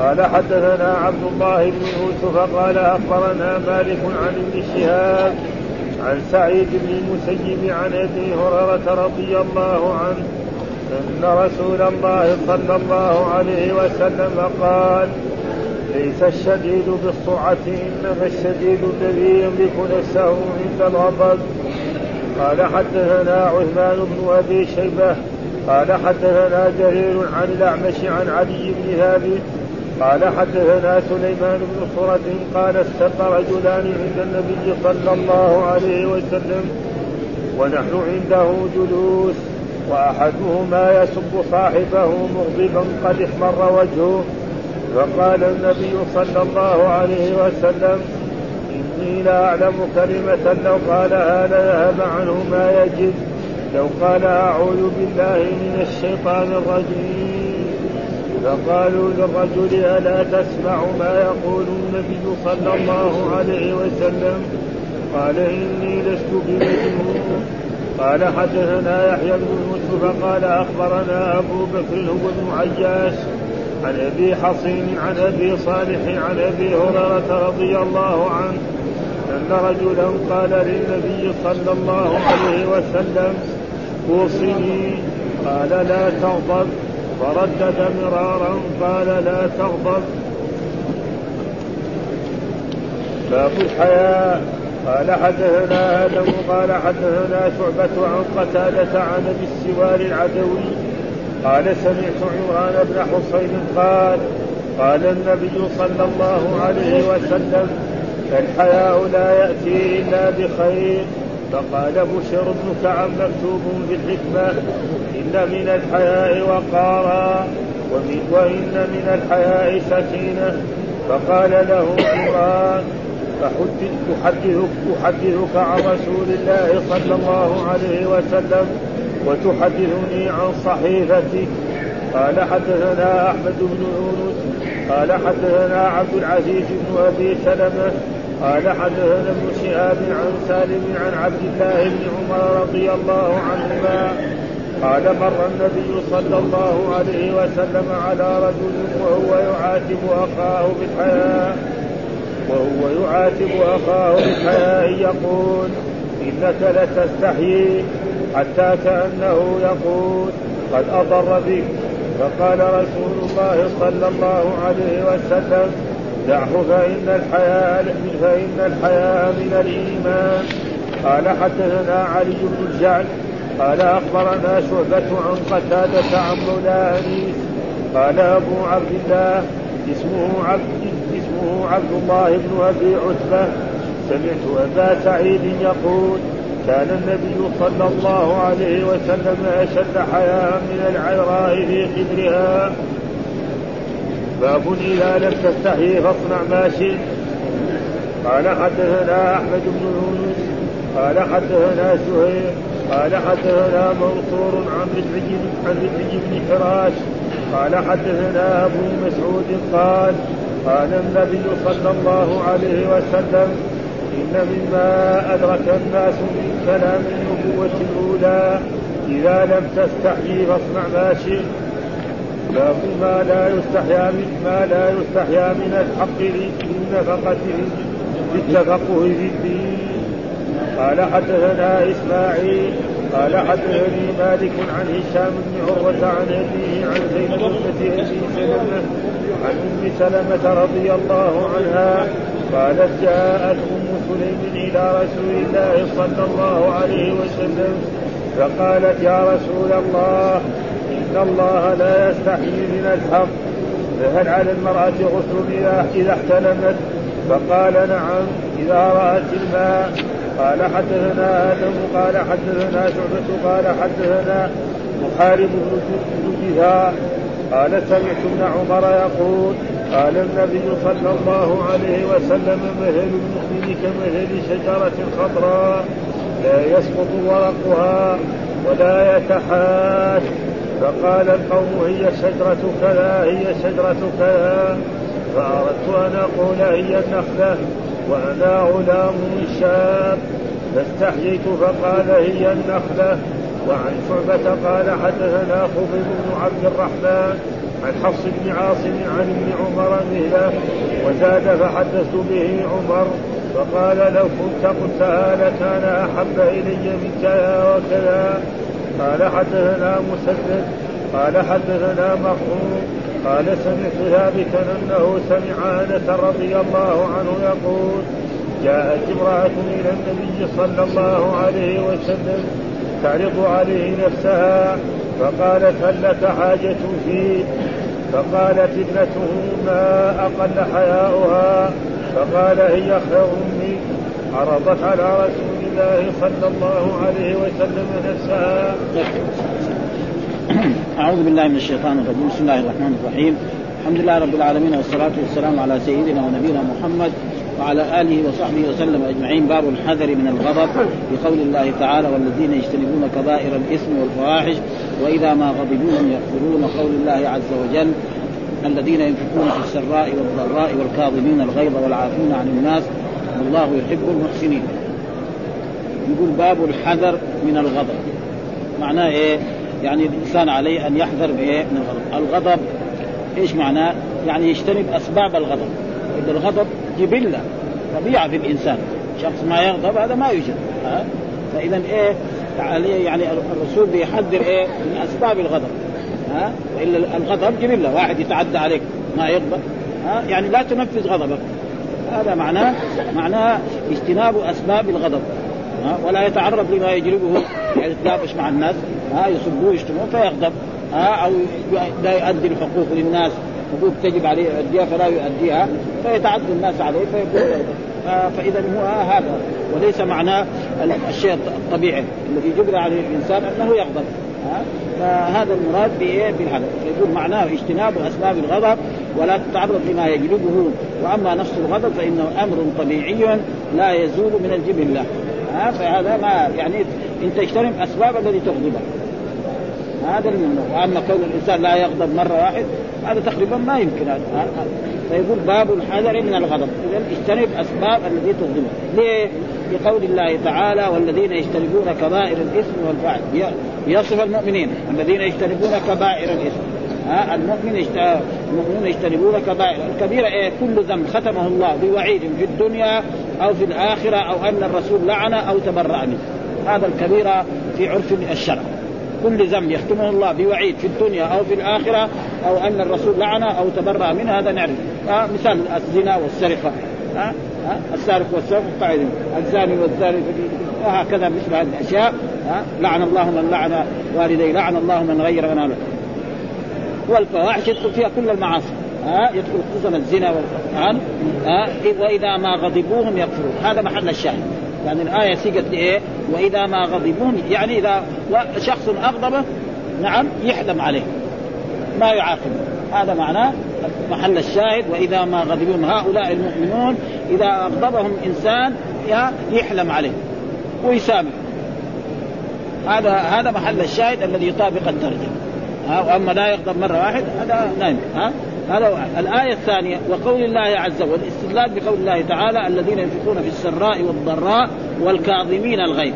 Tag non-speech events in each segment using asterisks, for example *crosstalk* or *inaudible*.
قال حدثنا عبد الله بن يوسف قال أخبرنا مالك عن ابن شهاب عن سعيد بن المسيب عن أبي هريرة رضي الله عنه أن رسول الله صلى الله عليه وسلم قال ليس الشديد بالسرعة إنما الشديد الذي يملك نفسه عند الغضب. قال حدثنا عثمان بن أبي شيبة قال حدثنا جرير عن الأعمش عن علي بن ثابت قال حدثنا سليمان بن صرة قال استقى رجلان عند النبي صلى الله عليه وسلم ونحن عنده جلوس وأحدهما يسب صاحبه مغضبا قد احمر وجهه فقال النبي صلى الله عليه وسلم إني لا أعلم كلمة لو قالها لذهب عنه ما يجد. لو قال أعوذ بالله من الشيطان الرجيم. فقالوا للرجل ألا تسمع ما يقول النبي صلى الله عليه وسلم؟ قال إني لست بمجنون قال حدثنا يحيى بن يوسف قال أخبرنا أبو بكر هو بن عياش عن أبي حصين عن أبي صالح عن أبي هريرة رضي الله عنه أن رجلا قال للنبي صلى الله عليه وسلم أوصني. قال لا تغضب. فردد مرارا قال لا تغضب. باب الحياء. قال حدثنا آدم قال حدثنا شعبة عن قتادة عن أبي السوار العدوي. قال سمعت عمران بن حصين قال قال النبي صلى الله عليه وسلم الحياء لا يأتي إلا بخير. فقال بشر بن كعب مكتوب في الحكمة إن من الحياء وقارا وإن من الحياء سكينة. فقال له عمران أحدثك أحدثك عن رسول الله صلى الله عليه وسلم وتحدثني عن صحيفتك قال حدثنا أحمد بن يونس قال حدثنا عبد العزيز بن أبي سلمة قال حدثنا ابن شهاب عن سالم عن عبد الله بن عمر رضي الله عنهما قال مر النبي صلى الله عليه وسلم على رجل وهو يعاتب أخاه بالحياء وهو يعاتب أخاه بالحياء يقول إنك لتستحيي حتى كأنه يقول قد أضر بك فقال رسول الله صلى الله عليه وسلم دعه فإن الحياء فإن الحياء من الإيمان. قال حدثنا علي بن الجعد قال أخبرنا شعبة عن قتادة عن مولى قال أبو عبد الله اسمه عبد اسمه عبد الله بن أبي عتبة. سمعت أبا سعيد يقول كان النبي صلى الله عليه وسلم أشد حياء من العذراء في قدرها. باب إذا لم تستحي فاصنع ما شئت. قال حدثنا أحمد بن يونس قال حدثنا سهيل قال حدثنا منصور عن ربعي عن بن حراش قال حدثنا أبو مسعود قال قال النبي صلى الله عليه وسلم إن مما أدرك الناس من كلام النبوة الأولى إذا لم تستحيي فاصنع ما شئت. باب ما لا يستحيا من ما لا يستحيا من الحق بالنفقة بالتفقه في الدين. قال حدثنا إسماعيل قال حدثني مالك عن هشام بن عروة عن أبيه عن زينب بنت أبي سلمة عن أم سلمة رضي الله عنها قالت جاءت أم سليم إلى رسول الله صلى الله عليه وسلم فقالت يا رسول الله إن الله لا يستحيي من الحق فهل على المرأة غسل إذا احتلمت؟ فقال نعم إذا رأت الماء. قال حدثنا آدم قال حدثنا شعبة قال حدثنا محارب بن قال سمعت ابن عمر يقول قال النبي صلى الله عليه وسلم مثل المؤمن كمثل شجرة خضراء. لا يسقط ورقها ولا يتحاش. فقال القوم هي شجرة كذا هي شجرة كذا. فأردت أن أقول هي النخلة وأنا غلام شاب. فاستحييت فقال هي النخلة. وعن شعبة قال حدثنا خبيب بن عبد الرحمن عن حفص بن عاصم عن ابن عمر مثله وزاد فحدثت به عمر فقال لو كنت قلتها لكان أحب إلي من كذا وكذا. قال حدثنا مسدد قال حدثنا مخروم قال سمعت ثابتا أنه سمع أنس رضي الله عنه يقول جاءت امرأة إلى النبي صلى الله عليه وسلم تعرض عليه نفسها فقالت هل لك حاجة فيه فقالت ابنته ما أقل حياؤها فقال هي خير مني. عرضت على رسول الله صلى الله عليه وسلم نفسها. *coughs* أعوذ بالله من الشيطان الرجيم. بسم الله الرحمن الرحيم. الحمد لله رب العالمين والصلاة والسلام على سيدنا ونبينا محمد وعلى آله وصحبه وسلم أجمعين. باب الحذر من الغضب. بقول الله تعالى والذين يجتنبون كبائر الإثم والفواحش وإذا ما غضبوا يغفرون قول الله عز وجل الذين ينفقون في السراء والضراء والكاظمين الغيظ والعافين عن الناس والله يحب المحسنين. يقول باب الحذر من الغضب معناه إيه؟ يعني الإنسان عليه أن يحذر بإيه؟ من الغضب، الغضب إيش معناه؟ يعني يجتنب أسباب الغضب، إذا الغضب جبلة طبيعة في الإنسان، شخص ما يغضب هذا ما يوجد، ها؟ فإذا إيه؟ عليه يعني الرسول بيحذر إيه؟ من أسباب الغضب، ها؟ وإلا الغضب جبلة، واحد يتعدى عليك ما يغضب، ها؟ يعني لا تنفذ غضبك، هذا معناه معناه اجتناب أسباب الغضب ولا يتعرض لما يجلبه يعني يتناقش مع الناس ها يسبوه يشتموه فيغضب ها أو لا يؤدي الحقوق للناس حقوق تجب عليه يؤديها فلا يؤديها فيتعدى الناس عليه فيقول فاذا هو هذا وليس معناه الشيء الطبيعي الذي جبر عليه الإنسان أنه يغضب فهذا المراد بإيه؟ بهذا فيقول معناه اجتناب أسباب الغضب ولا تتعرض لما يجلبه. وأما نفس الغضب فإنه أمر طبيعي لا يزول من الجبله ها فهذا ما يعني انت اجتنب أسباب الذي تغضبه. هذا الممنوع وأما كون الإنسان لا يغضب مرة واحد هذا تقريبا ما يمكن. هذا فيقول باب الحذر من الغضب. اذا اجتنب أسباب الذي تغضبه. ليه؟ لقول الله تعالى والذين يجتنبون كبائر الإثم والفعل يصف المؤمنين. الذين يجتنبون كبائر الإثم. ها المؤمن. المؤمنون يجتنبون كبائر الكبيرة إيه؟ كل ذنب ختمه الله بوعيد في الدنيا أو في الآخرة أو أن الرسول لعنه أو تبرأ منه. هذا الكبيرة في عرف الشرع. كل ذنب يختمه الله بوعيد في الدنيا أو في الآخرة أو أن الرسول لعنه أو تبرأ منه هذا نعرف. آه مثال الزنا والسرقة. آه آه السارق والسارق قاعد الزاني والزاني وهكذا مثل هذه الأشياء. آه لعن الله من لعن والديه لعن الله من غير مناله والفواحش يدخل فيها كل المعاصي. ها يدخل قسم الزنا والقرآن ها وإذا ما غضبوهم يكفرون هذا محل الشاهد. يعني الآية سيقت لإيه؟ وإذا ما غضبوهم يعني إذا شخص أغضبه نعم يحلم عليه. ما يعاقبه. هذا معناه محل الشاهد. وإذا ما غضبوهم هؤلاء المؤمنون إذا أغضبهم إنسان يحلم عليه ويسامح. هذا هذا محل الشاهد الذي يطابق الدرجة. وأما لا يغضب مرة واحد هذا نايم. ها؟ هذا الآية الثانية وقول الله عز وجل الاستدلال بقول الله تعالى الذين ينفقون في السراء والضراء والكاظمين الغيظ.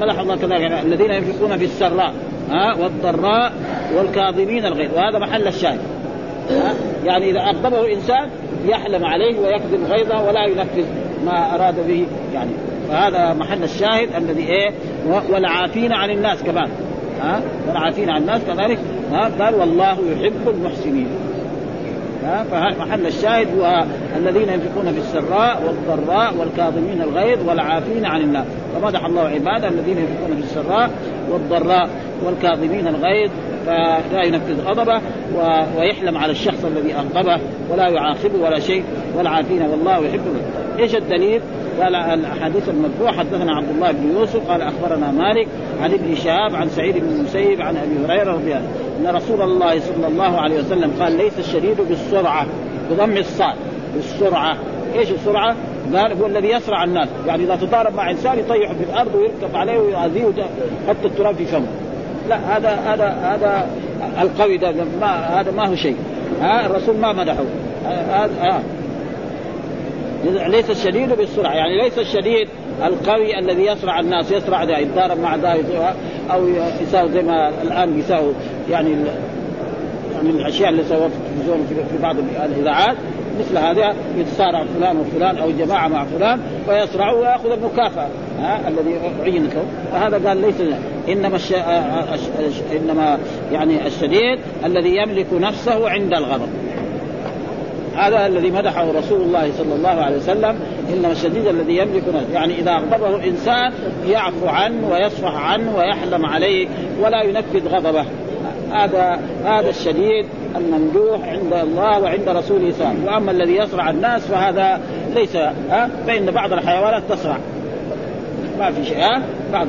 ملح الله كذلك الذين ينفقون في السراء ها؟ والضراء والكاظمين الغيظ. وهذا محل الشاهد يعني إذا أغضبه إنسان يحلم عليه ويكذب غيظه ولا ينفذ ما أراد به يعني. فهذا محل الشاهد الذي إيه؟ والعافين عن الناس كمان ها؟ والعافين عن الناس كذلك ها؟ قال والله يحب المحسنين. فمحل الشاهد هو الذين ينفقون في السراء والضراء والكاظمين الغيظ والعافين عن الناس فمدح الله عباده الذين ينفقون في السراء والضراء والكاظمين الغيظ فلا ينفذ غضبه ويحلم على الشخص الذي أغضبه ولا يعاقبه ولا شيء والعافين والله يحب إيش الدليل؟ قال الاحاديث المرفوعه حدثنا عبد الله بن يوسف قال أخبرنا مالك عن ابن شهاب عن سعيد بن المسيب عن أبي هريرة رضي الله إن رسول الله صلى الله عليه وسلم قال ليس الشديد بالسرعة بضم الصاد. بالسرعة. إيش السرعة؟ قال هو الذي يسرع الناس. يعني إذا تضارب مع إنسان يطيح في الأرض ويركب عليه ويؤذيه ويحط التراب في فمه. لا هذا هذا هذا القوي ده ما هذا ما هو شيء. ها الرسول ما مدحه. هذا آه. ليس الشديد بالسرعة يعني ليس الشديد القوي الذي يسرع الناس يسرع ده يتضارب مع ده أو يساوي زي ما الآن يساوي يعني من الأشياء اللي سووها في التلفزيون في بعض الإذاعات مثل هذا يتصارع فلان وفلان أو جماعة مع فلان فيصرعوا ويأخذ المكافأة ها الذي عينت له فهذا قال ليس إنما الش... إنما يعني الشديد الذي يملك نفسه عند الغضب. هذا الذي مدحه رسول الله صلى الله عليه وسلم إنما الشديد الذي يملك نفسه. يعني إذا أغضبه إنسان يعفو عنه ويصفح عنه ويحلم عليه ولا ينفذ غضبه. هذا هذا الشديد الممدوح عند الله وعند رسوله صلى الله عليه وسلم. وأما الذي يصرع الناس فهذا ليس ها فان بعض الحيوانات تصرع. ما في شيء ها بعض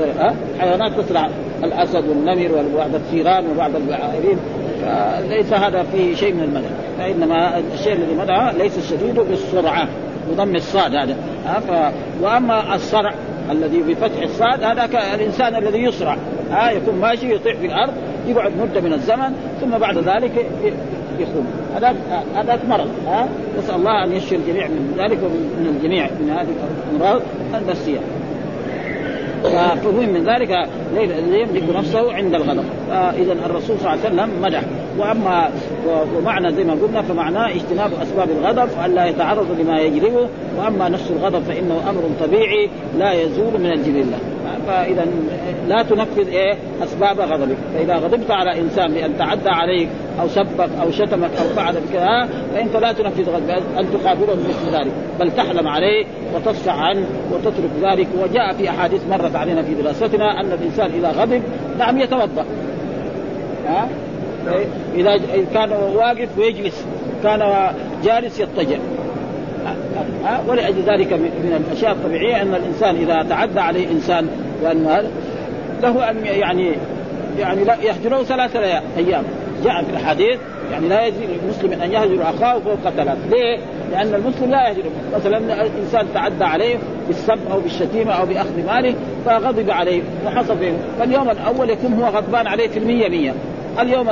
الحيوانات تصرع. الأسد والنمر وبعض الثيران وبعض البعائرين ليس هذا فيه شيء من المدح. فإنما الشيء الذي مدح ليس الشديد بالسرعة بضم الصاد هذا. ف... وأما الصرع الذي بفتح الصاد هذا الانسان الذي يصرع. ها يكون ماشي يطيح في الأرض يقعد مدة من الزمن ثم بعد ذلك يخوم هذا هذا مرض. ها نسأل الله أن يشفي الجميع من ذلك ومن الجميع من هذه الأمراض النفسيه ففهم من ذلك يملك نفسه عند الغضب. فاذا الرسول صلى الله عليه وسلم مدح. واما ومعنى زي ما قلنا فمعناه اجتناب اسباب الغضب والا يتعرض لما يجلبه واما نفس الغضب فانه أمر طبيعي لا يزول من الجبله فإذا لا تنفذ إيه؟ أسباب غضبك. فإذا غضبت على إنسان بأن تعدى عليك أو سبك أو شتمك أو فعل كذا فإنت لا تنفذ غضبك أن تقابله بمثل ذلك. بل تحلم عليه وتصفح عنه وتترك ذلك. وجاء في أحاديث مرت علينا في دراستنا أن الإنسان إذا غضب نعم يتوضأ. ها؟ إذا كان واقف ويجلس كان جالس يضطجع. ولأجل ذلك من الأشياء الطبيعية أن الإنسان إذا تعدى عليه انسان وان له أن يعني يعني لا يهجره ثلاثة أيام. جاء في الحديث يعني لا يجوز للمسلم أن يهجر أخاه فوق ثلاث، ليه؟ لأن المسلم لا يهجر. مثلا الإنسان تعدى عليه بالسب أو بالشتيمة أو بأخذ ماله فغضب عليه وحصل فيه، فاليوم الأول يكون هو غضبان عليه في المية مية، اليوم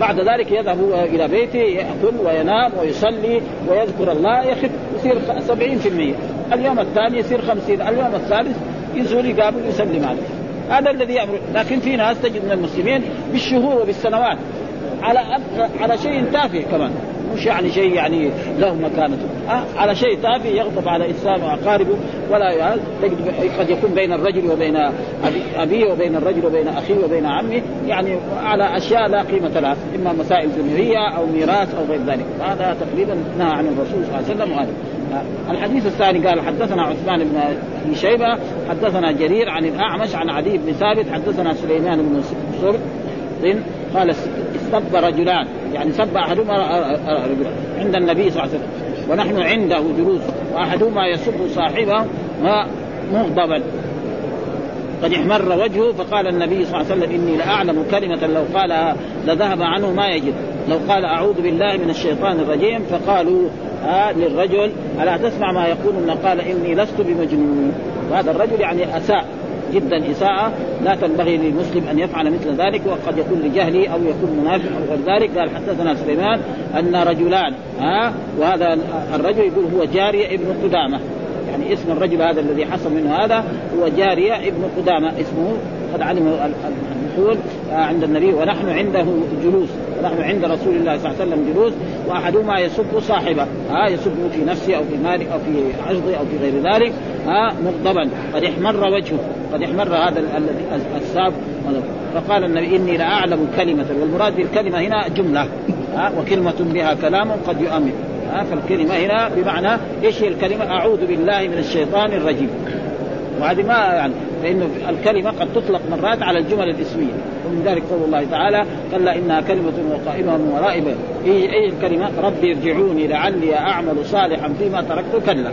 بعد ذلك يذهب إلى بيته يأكل وينام ويصلي ويذكر الله يخف يصير 70% اليوم الثاني يصير 50 اليوم الثالث يزول يقابل يسلم عليه. هذا الذي يأمر. لكن في ناس تجد من المسلمين بالشهور وبالسنوات على على شيء تافه كمان. مش يعني شيء يعني له مكانته. أه؟ على شيء تافه يغضب على انسان وأقاربه. ولا تجد قد يكون بين الرجل وبين أبيه وبين الرجل وبين أخيه وبين عمه. يعني على أشياء لا قيمة لها. إما مسائل دنيوية أو ميراث أو غير ذلك. هذا تقريبا نهى عن الرسول صلى الله عليه وسلم وهذا. الحديث الثاني قال حدثنا عثمان بن أبي شيبة حدثنا جرير عن الأعمش عن عدي بن ثابت حدثنا سليمان بن سرد قال استب رجلان يعني سب أحدهما رجلا عند النبي صلى الله عليه وسلم ونحن عنده جلوس وأحدهما يسب صاحبه مغضبا. قد احمر وجهه فقال النبي صلى الله عليه وسلم إني لأعلم كلمة لو قالها لذهب عنه ما يجد. لو قال أعوذ بالله من الشيطان الرجيم فقالوا آه للرجل ألا تسمع ما يقول إن قال إني لست بمجنون؟ وهذا الرجل يعني أساء جدا إساءة. لا تنبغي للمسلم أن يفعل مثل ذلك وقد يكون لجهله أو يكون منافق أو غير ذلك. قال حدثنا سليمان أن رجلان ها؟ وهذا الرجل يقول هو جارية ابن قدامة. يعني اسم الرجل هذا الذي حصل منه هذا هو جارية ابن قدامة اسمه قد علم المحول عند النبي ونحن عنده جلوس ونحن عند رسول الله صلى الله عليه وسلم جلوس وأحدهما يسب صاحبه. ها يسبه في نفسه أو في ماله أو في عرضه أو في غير ذلك. ها مغضبا. قد احمر وجهه قد احمر هذا الذي الساب. فقال النبي إني لاعلم كلمه والمراد بالكلمة هنا جملة. ها وكلمة بها كلام قد يؤمن. فالكلمة هنا بمعنى إيش هي الكلمة؟ أعوذ بالله من الشيطان الرجيم. وهذه ما يعني فانه الكلمة قد تطلق مرات على الجمل الإسمية. ومن ذلك قول الله تعالى كلا إنها كلمة وقائمة من ورائب إي إي الكلمة ربي ارجعوني لعلي أعمل صالحا فيما تركت كلا.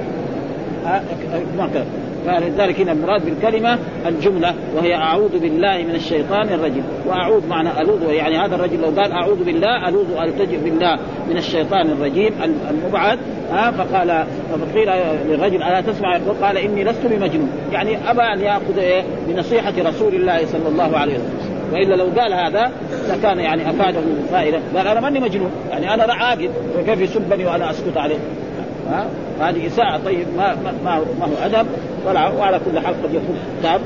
ما كلا فلذلك هنا المراد بالكلمة الجملة وهي أعوذ بالله من الشيطان الرجيم. وأعوذ معنى ألوذ يعني هذا الرجل لو قال أعوذ بالله ألوذ التجئ بالله من الشيطان الرجيم المبعد ها فقال فقيل للرجل ألا تسمع؟ يقول قال إني لست بمجنون. يعني أبى أن يأخذ إيه؟ بنصيحة رسول الله صلى الله عليه وسلم. وإلا لو قال هذا لكان يعني أفاده فائده قال أنا ماني مجنون. يعني أنا عاقل. فكيف يسبني وأنا أسكت عليه؟ ها؟ هذه إساءة طيب ما ما ما هو أدب وعلى كل حال قد يكون كتاب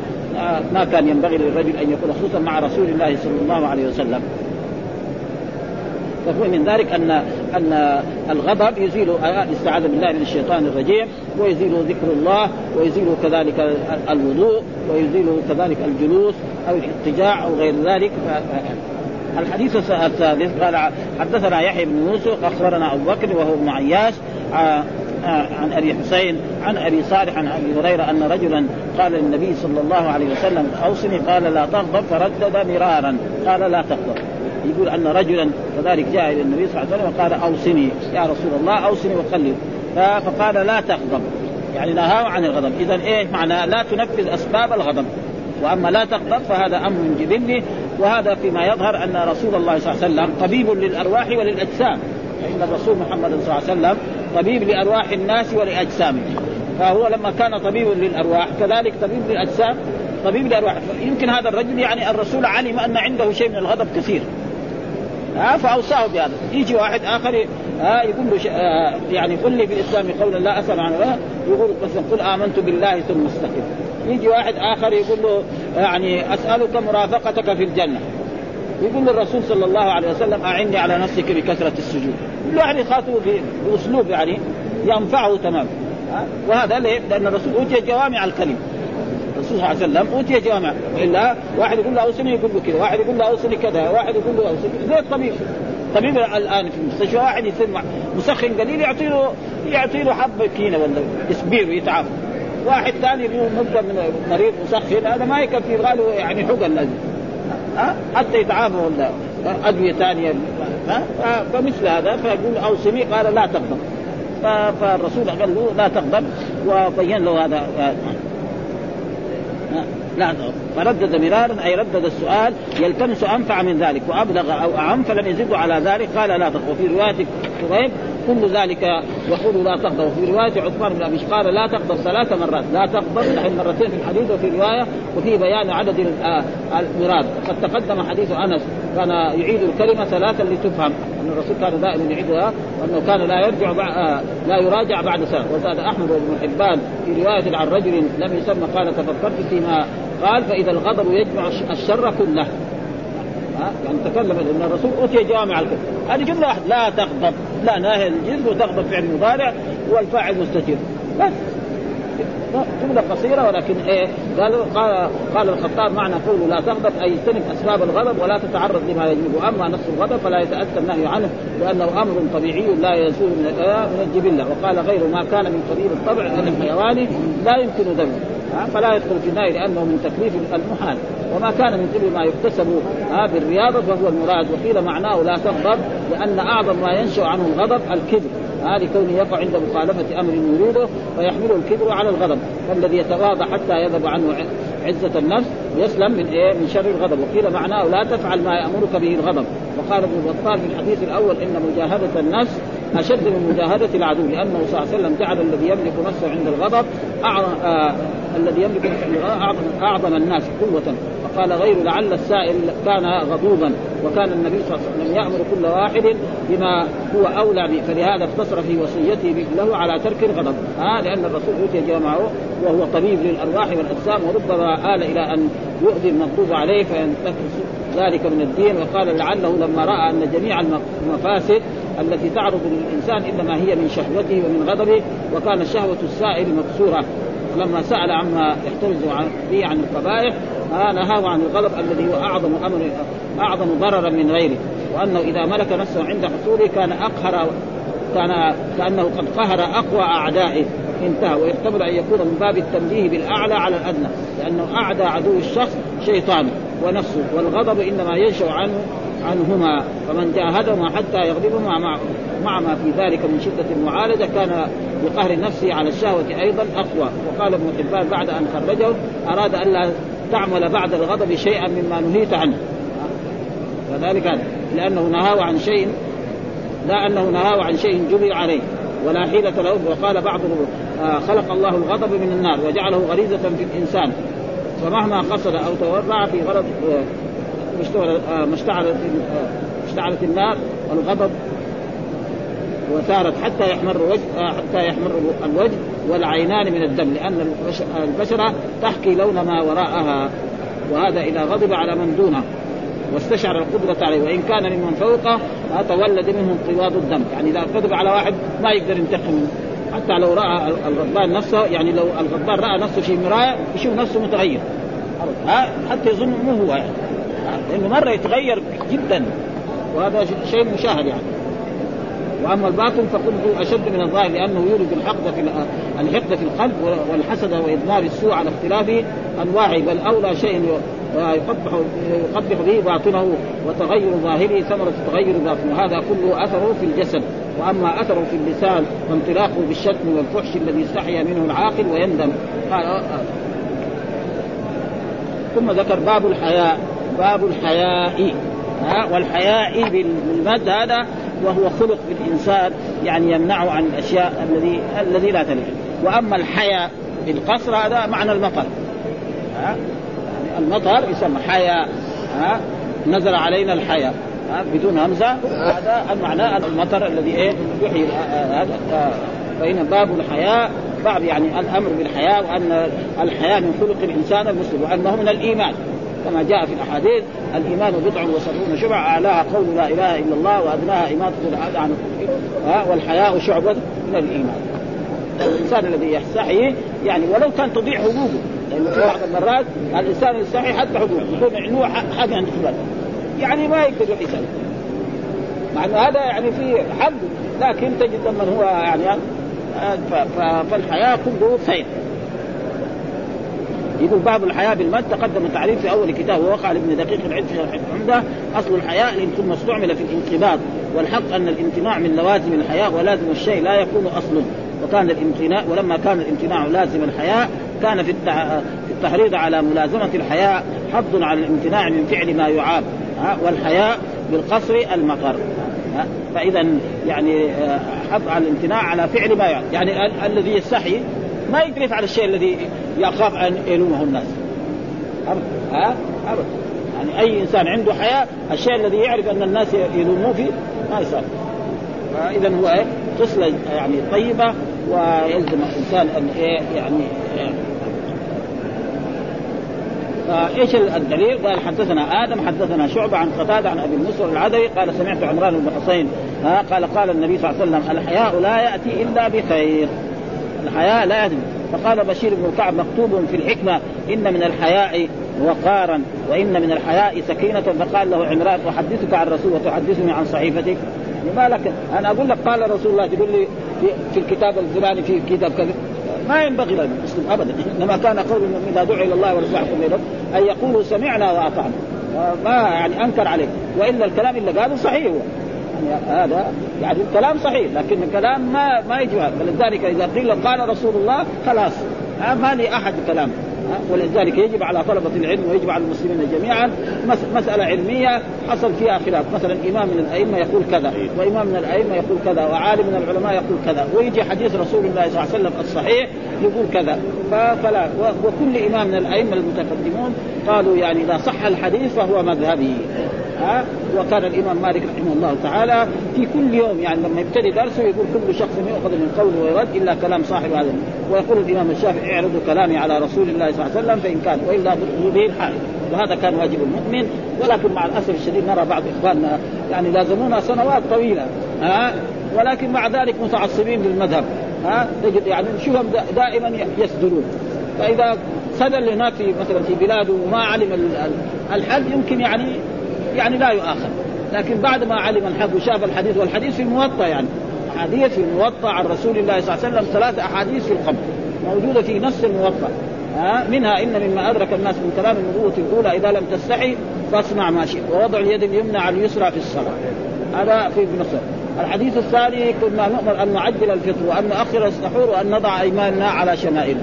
ما كان ينبغي للرجل أن يكون خصوصا مع رسول الله صلى الله عليه وسلم. فهو من ذلك ان أن الغضب يزيل الاستعاذه بالله من الشيطان الرجيم ويزيل ذكر الله ويزيل كذلك الوضوء ويزيل كذلك الجلوس أو الاضطجاع أو غير ذلك. الحديث الثالث قال حدثنا يحيى بن يوسف أخبرنا أبو بكر وهو ابن عياش عن أبي حسين عن أبي صالح عن أبي هريرة أن رجلا قال للنبي صلى الله عليه وسلم أوصني. قال لا تغضب فردد مرارا. قال لا تغضب. يقول أن رجلا كذلك جاء إلى النبي صلى الله عليه وسلم وقال أوصني. يا رسول الله أوصني وخلي فقال لا تغضب. يعني نهاه عن الغضب. اذا إيه معنى؟ لا تنفذ أسباب الغضب. وأما لا تغضب فهذا أمر جبلي وهذا فيما يظهر أن رسول الله صلى الله عليه وسلم طبيب للأرواح وللأجسام. فان الرسول محمد صلى الله عليه وسلم طبيب لأرواح الناس ولأجسامهم. فهو لما كان طبيب للأرواح كذلك طبيب للأجسام طبيب للارواح يمكن هذا الرجل يعني الرسول علم أن عنده شيء من الغضب كثير. ها فأوصاه بهذا. يجي واحد آخر ها يقول له آه يعني قل لي في الإسلام قولا لا اسال عنه يقول مثلا قل آمنت بالله ثم استقم. يجي واحد آخر يقول له يعني أسألك مرافقتك في الجنة. يقول للرسول صلى الله عليه وسلم أعني على نفسك بكثرة السجود. كل واحد يخاطبه بأسلوب يعني ينفعه تماما وهذا ليه؟ لأن الرسول أوتي جوامع الكلم. الرسول صلى الله عليه وسلم أوتي جوامع والا واحد يقول له أوصني يقول له كذا، واحد يقول له أوصني كذا، واحد يقول له أوصني زي الطبيب طبيب. الآن في المستشفى واحد يصير مسخن قليل يعطي له يعطي له حبه كينة ولا يسبير ويتعافى واحد ثاني مدة من مريض مسخن هذا ما يكفي غاله يعني حقن لازم. ها؟ حتى يتعافى ولا أدوية ثانية. فمثل هذا فيقول اوصني قال لا تغضب فالرسول قال له لا تغضب وبين له هذا لا فردد مرارا أي ردد السؤال يلتمس أنفع من ذلك وأبلغ أو اعم فلم يزده على ذلك قال لا تغضب وفي رواية قريب كل ذلك يقول لا تغضب وفي رواية عثمان بن أبي قال لا تغضب ثلاث مرات. لا تغضب نحن مرتين في الحديث وفي رواية وفي بيان عدد المراد. قد تقدم حديث أنس كان يعيد الكلمة ثلاثا لتفهم أن الرسول كان دائما يعيدها وأنه كان لا يرجع لا يراجع بعد سنة. وزاد أحمد بن حبان في رواية عن رجل لم يسمى قال تفكرت فيما قال فإذا الغضب يجمع الشر كله. يعني تكلم إن الرسول أوتي جوامع الكلم هذه جملة واحدة. لا تغضب. لا ناهي الجنس وتغضب فعل مضارع والفاعل مستتر. بس. جملة قصيرة ولكن إيه قال قال, قال الخطاب معنى قوله لا تغضب أي اجتنب أسباب الغضب ولا تتعرض لما يجب واما نفس الغضب فلا يتاتى النهي عنه لأنه أمر طبيعي لا يزول من الجبلة. وقال غير ما كان من قبيل الطبع من الحيوان لا يمكن ذمه فلا يدخل في النهي لأنه من تكليف المحال. وما كان من قبل ما يكتسب بالرياضة فهو المراد. وقيل معناه لا تغضب لأن أعظم ما ينشأ عنه الغضب الكذب هذه كونه يقع عند مخالفة أمر يريده فيحمله الكبر على الغضب. فالذي يتواضع حتى يذهب عنه عزة النفس يسلم من إيه؟ من شر الغضب. وقيل معناه لا تفعل ما يأمرك به الغضب. وقال ابن بطال في الحديث الأول إن مجاهدة النفس أشد من مجاهدة العدو لأنه صلى الله عليه وسلم جعل الذي يملك نفسه عند الغضب أعظم آه الذي يملك نفسه أعظم, أعظم الناس قوة. وقال غير لعل السائل كان غضوبا وكان النبي صلى الله عليه وسلم يأمر كل واحد بما هو أولى به. فلهذا اقتصر في وصيته له على ترك الغضب. آه لأن الرسول أوتي جامعه وهو طبيب للأرواح والأجسام وربما آل إلى أن يؤذي المغضوب عليه فينتقص ذلك من الدين. وقال لعله لما رأى أن جميع المفاسد التي تعرض للإنسان إنما هي من شهوته ومن غضبه وكان شهوة السائل مكسورة. لما سأل عما يحترز به عن القبائح نهاه عن الغضب الذي هو أعظم أمر أعظم ضررا من غيره. وأنه إذا ملك نفسه عند حصوله كان أقهر كان كأنه قد قهر أقوى أعدائه. انتهى ويحتمل أن يكون من باب التنبيه بالأعلى على الأدنى لأنه أعدى عدو الشخص شيطان ونفسه والغضب إنما ينشأ عنه عنهما فمن جاهدهما حتى يغلبهما مع مع ما في ذلك من شدة المعالجة كان بقهر نفسه على الشهوة أيضا أقوى. وقال ابن حبان بعد أن خرجه أراد الا تعمل بعد الغضب شيئا مما نهيت عنه. فذلك لأنه نهاه عن شيء لا أنه نهاه عن شيء جبر عليه ولا حيلة له. وقال بعض خلق الله الغضب من النار وجعله غريزة في الإنسان. فمهما قصد أو تورع في غرض آه ما اشتعلت اشتعلت النار والغضب وثارت حتى يحمر وجه حتى يحمر الوجه والعينان من الدم لأن البشرة تحكي لون ما وراءها وهذا إذا غضب على من دونه واستشعر القدرة عليه وإن كان ممن فوقه تولد منه انقباض الدم. يعني إذا قدر على واحد ما يقدر ينتقم حتى لو رأى الغضبان نفسه يعني لو الغضبان رأى نفسه في مراية يشوف نفسه متغير. ها؟ حتى يظن مو هو. يعني لأنه مرة يتغير جدا. وهذا شيء مشاهد يعني. وأما الباطن فقلت أشد من الظاهر لأنه يولد الحقد في الحقد في القلب والحسد وإضمار السوء على اختلاف أنواعه. بل أولى شيء يقبح يقبح به باطنه وتغير ظاهره ثمرة تغير باطنه. هذا كله أثره في الجسد. وأما أثره في اللسان فانطلاقه بالشتم والفحش الذي استحيا منه العاقل ويندم. قال آه، آه. ثم ذكر باب الحياء باب الحياء ها والحياء بالمد هذا وهو خلق في الانسان يعني يمنعه عن الأشياء الذي الذي لا تليق. وأما الحياء بالقصر هذا معنى المطر ها. المطر يسمى حياء ها. نزل علينا الحياء. بدون همزة. هذا المعنى المطر الذي إيه يحيي هذا فإن باب الحياء باب يعني الأمر بالحياء وأن الحياء من خلق الإنسان المسلم وأنه من الإيمان. كما جاء في الأحاديث الإيمان بضع وسبعون شبع أعلاها قول لا إله إلا الله وأدناها اماطه الاذى عن والحياء شعبه من الإيمان. الإنسان الذي يستحي يعني ولو كان تضيع حقوقه. لأنه في بعض المرات الإنسان يستحي حتى حقوقه يكون عنده حاجة عند يعني ما يقدر يسال مع إنه هذا يعني في حق لكن تجد من هو يعني فالحياة كله خير يقول باب الحياة بالمد تقدم التعريف في أول كتاب ووقع لابن دقيق العلم في العمدة أصل الحياة ثم استعمل في الانقباض والحق أن الامتناع من لوازم الحياة ولازم الشيء لا يكون أصل. وكان الامتناع ولما كان الامتناع لازم الحياة كان في التحريض على ملازمة الحياة حظ على الامتناع من فعل ما يعاب. والحياة بالقصر المطر فإذا يعني آه، حظ على الامتناع على فعل ما يعني ال- الذي يستحي ما يقدر يفعل الشيء الذي يخاف أن يلومه الناس. ابدا ها؟ ابدا يعني أي إنسان عنده حياه الشيء الذي يعرف أن الناس يلوموه فيه ما يصير. فإذا هو إيه؟ خصله يعني طيبة ويلزم الإنسان أن إيه؟ يعني إيه فايش الدليل؟ قال حدثنا آدم حدثنا شعبة عن قتادة عن أبي النصر العدوي قال سمعت عمران بن حسين ها قال قال النبي صلى الله عليه وسلم الحياء لا يأتي إلا بخير. الحياء لا يأتي. فقال بشير بن كعب مكتوب في الحكمة إن من الحياء وقارا وإن من الحياء سكينة. فقال له عمران أحدثك عن رسول وتحدثني عن صحيفتك. ما لك؟ أنا أقول لك قال رسول الله تقول لي في الكتاب الفلاني في كتاب كذا. ينبغي للمسلم ابدا. إنما كان قول المؤمن اذا دعي إلى الله ورسوله ان يقولوا سمعنا وأطعنا. ما يعني أنكر عليه وإلا الكلام اللي قاله صحيح هو. يعني هذا يعني الكلام صحيح لكن الكلام ما ما يجي فلذلك إذا قيل قال رسول الله خلاص. ما لي أحد كلام. ولذلك يجب على طلبة العلم ويجب على المسلمين جميعا مسألة علمية حصل فيها خلاف. مثلا إمام من الأئمة يقول كذا وإمام من الأئمة يقول كذا وعالم من العلماء يقول كذا ويجي حديث رسول الله صلى الله عليه وسلم الصحيح يقول كذا. فلا وكل إمام من الأئمة المتقدمون قالوا يعني إذا صح الحديث فهو مذهبي. ها وكان الإمام مالك رحمه الله تعالى في كل يوم يعني لما يبتدي درسه يقول كل شخص يؤخذ من قوله ويرد إلا كلام صاحب هذا. ويقول الإمام الشافعي اعرضوا كلامي على رسول الله صلى الله عليه وسلم فإن كان وإلا به الحال. وهذا كان واجب المؤمن ولكن مع الأسف الشديد نرى بعض إخواننا يعني لازمونا سنوات طويلة ها ولكن مع ذلك متعصبين للمذهب ها تجد يعني نشوفهم دائما يسدلون فإذا سدل هناك في مثلا في بلاده وما علم الحد يمكن يعني يعني لا يؤاخذ. لكن بعد ما علم الحق وشاف الحديث والحديث في الموطا يعني. حديث في الموطا عن رسول الله صلى الله عليه وسلم ثلاث أحاديث في القبر موجودة في نص الموطأ. ها؟ منها إن مما أدرك الناس من كلام النبوة الأولى إذا لم تستحي فاصنع ما شئت ووضع اليد اليمنى على اليسرى في الصلاة. هذا في نصر الحديث الثاني كنا نؤمر أن نعجل الفطر وأن نؤخر السحور وأن نضع إيماننا على شمائله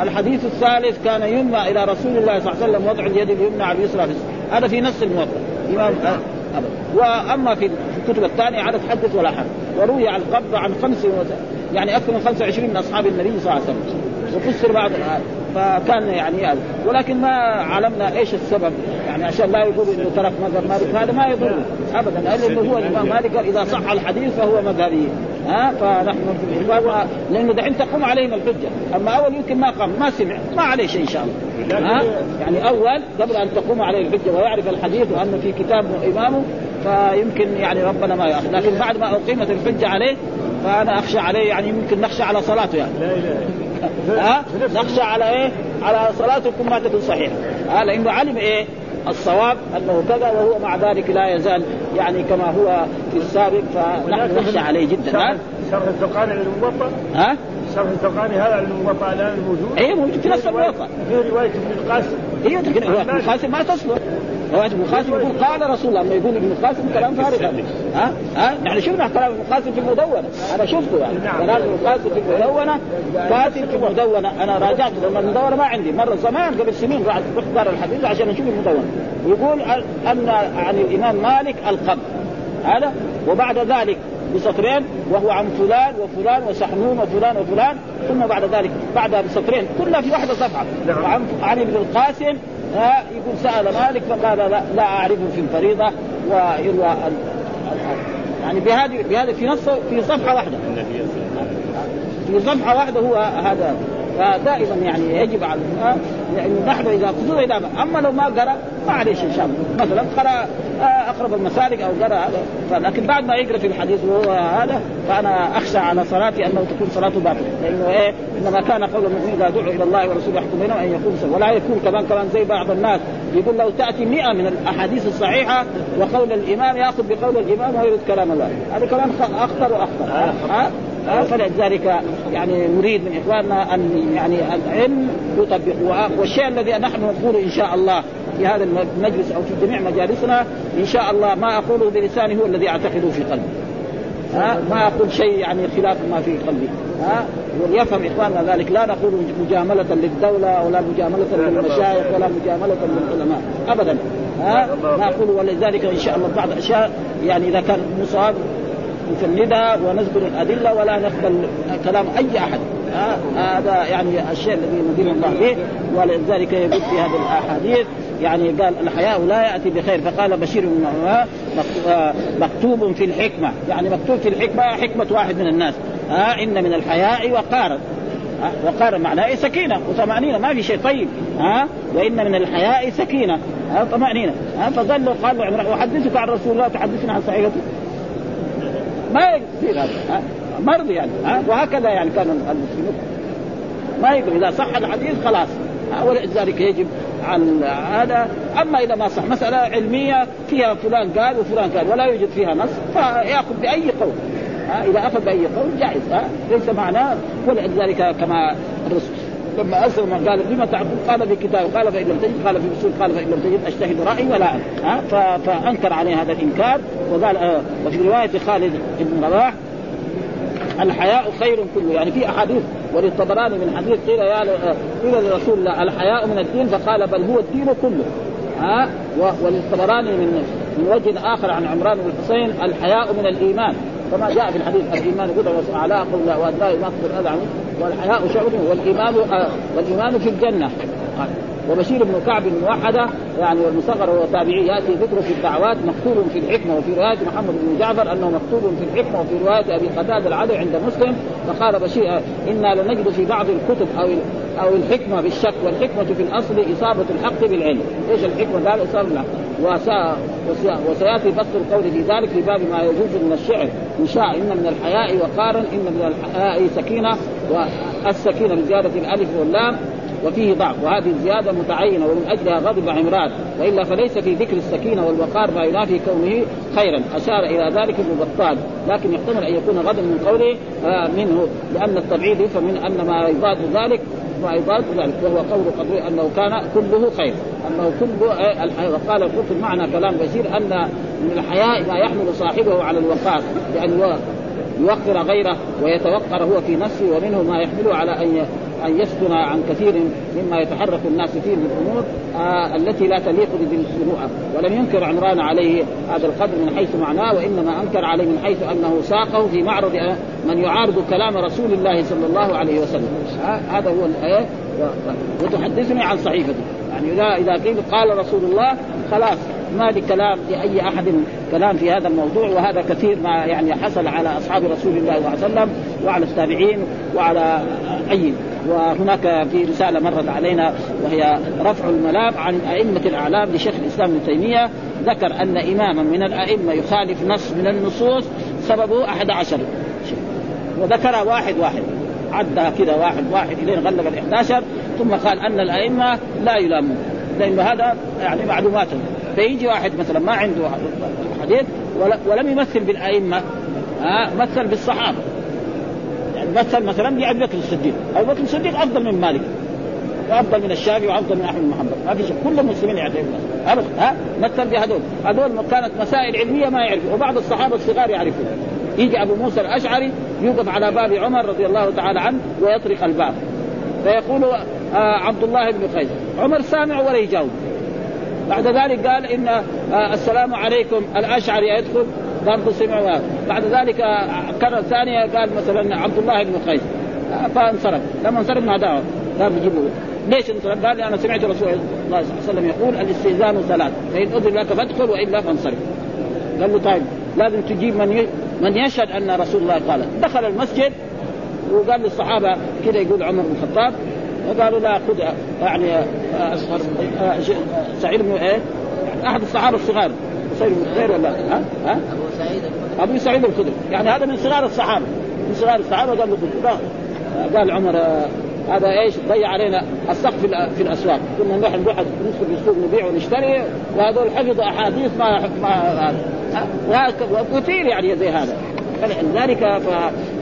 الحديث الثالث كان ينمى إلى رسول الله صلى الله عليه وسلم وضع اليد اليمنى على اليسرى في الصلاة. هذا في نص الموطأ. امام أبدا وأما في الكتب الثانية عدد حدث ولا حرج وروي عن القبض عن خمس يعني أكثر من 25 من أصحاب النبي صلى الله عليه وسلم. وفسر بعض فكان يعني ولكن ما علمنا إيش السبب. يعني عشان لا يقول إنه ترك مذهب مالك. هذا ما يضر ابدا. لأنه هو الإمام مالك. إذا صح الحديث فهو مذهبي. ها فنحن لأنه دحين تقوم عليهم الحجة. أما أول يمكن ما قام ما سمع ما عليه شيء إن شاء الله. ها؟ يعني أول قبل أن تقوم عليه الحجة ويعرف الحديث وأن في كتاب إمامه فيمكن يعني ربنا ما يأخذ. لكن بعد ما أقيمت الحجة عليه فأنا أخشى عليه يعني يمكن نخشى على صلاته يعني. لا إله ها؟ نخشى على إيه؟ على صلاته تكون ما تكون صحيحة. ها؟ لأنه علم إيه؟ الصواب أنه كذا وهو مع ذلك لا يزال يعني كما هو في السابق فنحن نخشى عليه جدا. شرح الزرقاني للموطأ؟ ها؟ شرح الزرقاني هذا الموطا الآن موجود. اي موجود في نفس الموطا في رواية ابن القاسم. هي لكن رواية ابن القاسم. ما تصلح. رواية ابن القاسم يقول قال رسول الله لما يقول ابن القاسم كلام *laughs* فارغ ها؟ ها؟ نحن شفنا كلام ابن القاسم في المدونة؟ أنا شفته يعني. كلام ابن القاسم في المدونة كاتب في المدونة. أنا راجعت لما المدونة ما عندي. مرة زمان قبل سنين رحت دار الحديث عشان أشوف المدونة. يقول ان عن الإمام مالك القبض هذا؟ وبعد ذلك بسطرين وهو عن فلان وفلان وسحنون وفلان وفلان ثم بعد ذلك بعدها بسطرين كلها في واحدة صفحة. نعم. وعن عن ابن القاسم يقول سأل مالك فقال لا, لا أعرفه في الفريضة ويروى يعني بهذه بهذا في نص في صفحة واحدة. في صفحة واحدة هو هذا. فدائما يعني يجب على يعني نحن إذا خصوصا اذا أما لو ما قرأ ما عليه شيء ان شاء الله مثلا قرأ آه، أقرب المسالك أو قرأ هذا. لكن بعد ما يقرأ في الحديث وهو هذا فأنا أخشى على صلاتي أنه تكون صلاته باطلة. لأنه إيه؟ إنما كان قول المؤمن إذا دعوا إلى الله ورسوله يحكم بينهم أن يقول ولا يكون كمان كمان زي بعض الناس. يقول لو تأتي 100 من الأحاديث الصحيحة وقول الإمام يأخذ بقول الإمام ويرد كلام الله. هذا كمان أخطر وأخطر. ها فلذلك يعني نريد من إخواننا أن يعني العلم يطبق والشيء الذي نحن نقول إن شاء الله في هذا المجلس أو في جميع مجالسنا إن شاء الله ما أقوله بلساني هو الذي أعتقده في قلبي. ها؟ ما أقول شيء يعني خلاف ما في قلبي. ها؟ وليفهم إخواننا ذلك. لا نقول مجاملة للدولة ولا مجاملة للمشايخ ولا مجاملة للعلماء. ابدا. ها؟ ما أقول ولذلك إن شاء الله بعض الأشياء يعني إذا كان مصاب نفندها ونذكر الأدلة ولا نقبل كلام أي أحد. هذا يعني الشيء الذي ندين الله به ولذلك يقول في هذه الأحاديث. يعني قال الحياء لا يأتي بخير. فقال بشير بن مكتوب في الحكمة. يعني مكتوب في الحكمة حكمة واحد من الناس. ها إن من الحياء وقارا وقارا معناه سكينة. وطمأنينة ما في شيء طيب. ها وإن من الحياء سكينة. ها طمأنينة. ها فظل قال له عمران أحدثك عن رسول الله تحدثنا عن صحيحته. ما يصير هذا مرض يعني ها؟ وهكذا يعني كان المسلمون. ما يقول إذا صح الحديث خلاص. ولذلك يجب عن هذا. أما إذا ما صح مسألة علمية فيها فلان قال وفلان قال ولا يوجد فيها نص فيأخذ بأي قول. إذا أخذ بأي قول جائز. ليس معناه. ولذلك كما الرسول لما اسلم قال بما تعبد؟ قال في كتاب قال فان لم تجد قال في اصول قال فان لم تجد اجتهد رأيي ولا ها؟ فأنكر عليه هذا الإنكار وقال آه وفي رواية خالد بن رواح الحياء خير كله. يعني في أحاديث وللطبراني من حديث قيل يا آه، قيل لرسول الله الحياء من الدين فقال بل هو الدين كله. ها؟ وللطبراني من من وجه آخر عن عمران بن الحسين الحياء من الإيمان. كما جاء في الحديث الإيمان هدى واعلى قل وادناه ما تقبل الاذى عنه والحياء شعب والإيمان آه والإيمان في الجنة. وبشير بن كعب الموحدة يعني والمصغر هو تابعي يأتي ذكره في الدعوات مكتوب في الحكمة وفي رواية محمد بن جعفر أنه مكتوب في الحكمة وفي رواية أبي قتادة العدو عند مسلم. فقال بشير إنا لنجد في بعض الكتب أو أو الحكمة بالشك والحكمة في الأصل إصابة الحق بالعلم، إيش الحكمة؟ قال اصابه الحق وسيأتي بسط القول في ذلك في باب ما يجوز من الشعر. إن شاء إن من الحياء وقارا إن من الحياء سكينة والسكينة بزيادة الألف واللام. وفيه ضعف. وهذه الزيادة متعينة ومن أجلها غضب عمران. وإلا فليس في ذكر السكينة والوقار ما ينافي كونه خيرا. أشار إلى ذلك ابن بطال. لكن يحتمل أن يكون غضب من قوله آه منه. لأن التبعيد يفهم من أن ما يضاد ذلك ما يضاد ذلك. وهو قول قدري أنه كان كله خير. أنه كله آه، وقال القرطبي معنى كلام بشير أن من الحياء ما يحمل صاحبه على الوقار. لأن يوقر غيره ويتوقر هو في نفسه ومنه ما يحمله على أن أن يسكن عن كثير مما يتحرك الناس فيه من الأمور آه التي لا تليق الشروع ولم ينكر عمران عليه هذا القدر من حيث معناه وإنما أنكر عليه من حيث أنه ساقه في معرض من يعارض كلام رسول الله صلى الله عليه وسلم. آه هذا هو الآية وتحدثني عن صحيفتي يعني إذا إذا قيل قال رسول الله خلاص. ما لكلام لاي أحد كلام في هذا الموضوع وهذا كثير ما يعني حصل على أصحاب رسول الله صلى الله عليه وسلم وعلى التابعين وعلى أي وهناك في رسالة مرت علينا وهي رفع الملام عن أئمة الأعلام لشيخ الإسلام ابن تيمية ذكر أن إماما من الأئمة يخالف نص من النصوص سببه أحد عشر. وذكر واحد واحد عدها كذا واحد واحد الين غلب ال 11 ثم قال أن الأئمة لا يلامون. لأنه هذا يعني معلوماتهم فيجي واحد مثلا ما عنده حديث ولم يمثل بالأئمة ها مثل بالصحابة. يعني مثل مثلا بابي بكر الصديق. ابو بكر الصديق أفضل من مالك وأفضل من الشافعي وأفضل من أحمد بن محمد ما في شيء كل المسلمين يعرفون أبدا. ها؟ مثل بهذول. هذول كانت مسائل علمية ما يعرفوا وبعض الصحابة الصغار يعرفون. يجي أبو موسى الأشعري يوقف على باب عمر رضي الله تعالى عنه ويطرق الباب. فيقول آه عبد الله بن قيس عمر سامع ولا يجاوب؟ بعد ذلك قال إن آه السلام عليكم الأشعري يدخل برضه سمع بعد ذلك آه، كرر ثانية قال مثلا عبد الله بن قيس. آه، فانصرف. لما انصرف ما دعوة قال بيجيبوا ليش انصرف؟ قال أنا سمعت رسول الله صلى الله عليه وسلم يقول الاستئذان ثلاث. فإن أذن لك فادخل والا فانصرف. قال له طيب لازم تجيب من من يشهد أن رسول الله قال. دخل المسجد وقال للصحابة كذا يقول عمر بن الخطاب فقالوا لا خذ يعني أصغر سعيد بن إيه؟ أحد الصحابة الصغار. سعيد بن خير ولا؟ ها؟ ها؟ أبو سعيد أبو سعيد الخدري يعني هذا من صغار الصحابة. من صغار الصحابة قال له قال عمر هذا إيش؟ ضيع علينا السقف في الأسواق. كنا نروح نروح ندخل في السوق نبيع ونشتري وهذول حفظوا أحاديث ما ما وكثير يعني زي هذا. فلذلك ف...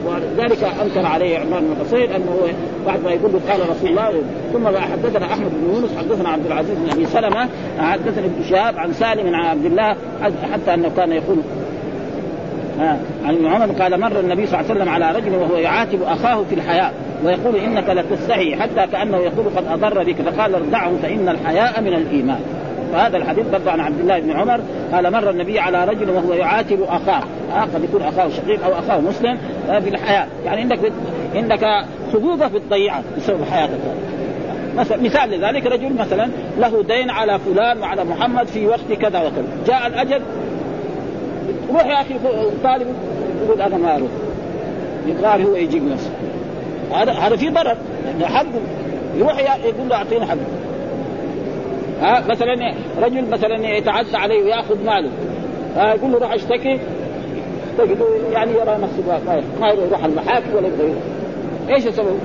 ولذلك أنكر عليه عمران بن حصين أنه بعد ما يقول قال رسول الله. ثم حدثنا أحمد بن يونس حدثنا عبد العزيز بن أبي سلمة حدثنا ابن شهاب عن سالم عن عبد الله حتى أنه كان يقول عن ابن عمر قال مر النبي صلى الله عليه وسلم على رجل وهو يعاتب أخاه في الحياء ويقول إنك لتستحي حتى كأنه يقول قد أضر بك فقال ارضعه فإن الحياء من الإيمان. فهذا الحديث برضه عن عبد الله بن عمر قال مر النبي على رجل وهو يعاتب أخاه. آه قد يكون أخاه شقيق أو أخاه مسلم آه في الحياة. يعني عندك عندك حقوقه بتضيعها بسبب حياتك. مثلا مثال لذلك رجل مثلا له دين على فلان وعلى محمد في وقت كذا وكذا. جاء الأجل روح يا أخي طالب يقول أنا ما أروح يبغى هو يجيب نفسه. هذا هذا في ضرر. حقه يروح يقول له أعطيني حقه ها مثلا رجل مثلا يتعدى عليه ويأخذ ماله. ها يقول له روح اشتكي. تجده يعني يرى نفسه ما يروح المحاكم ولا يبغى إيش السبب؟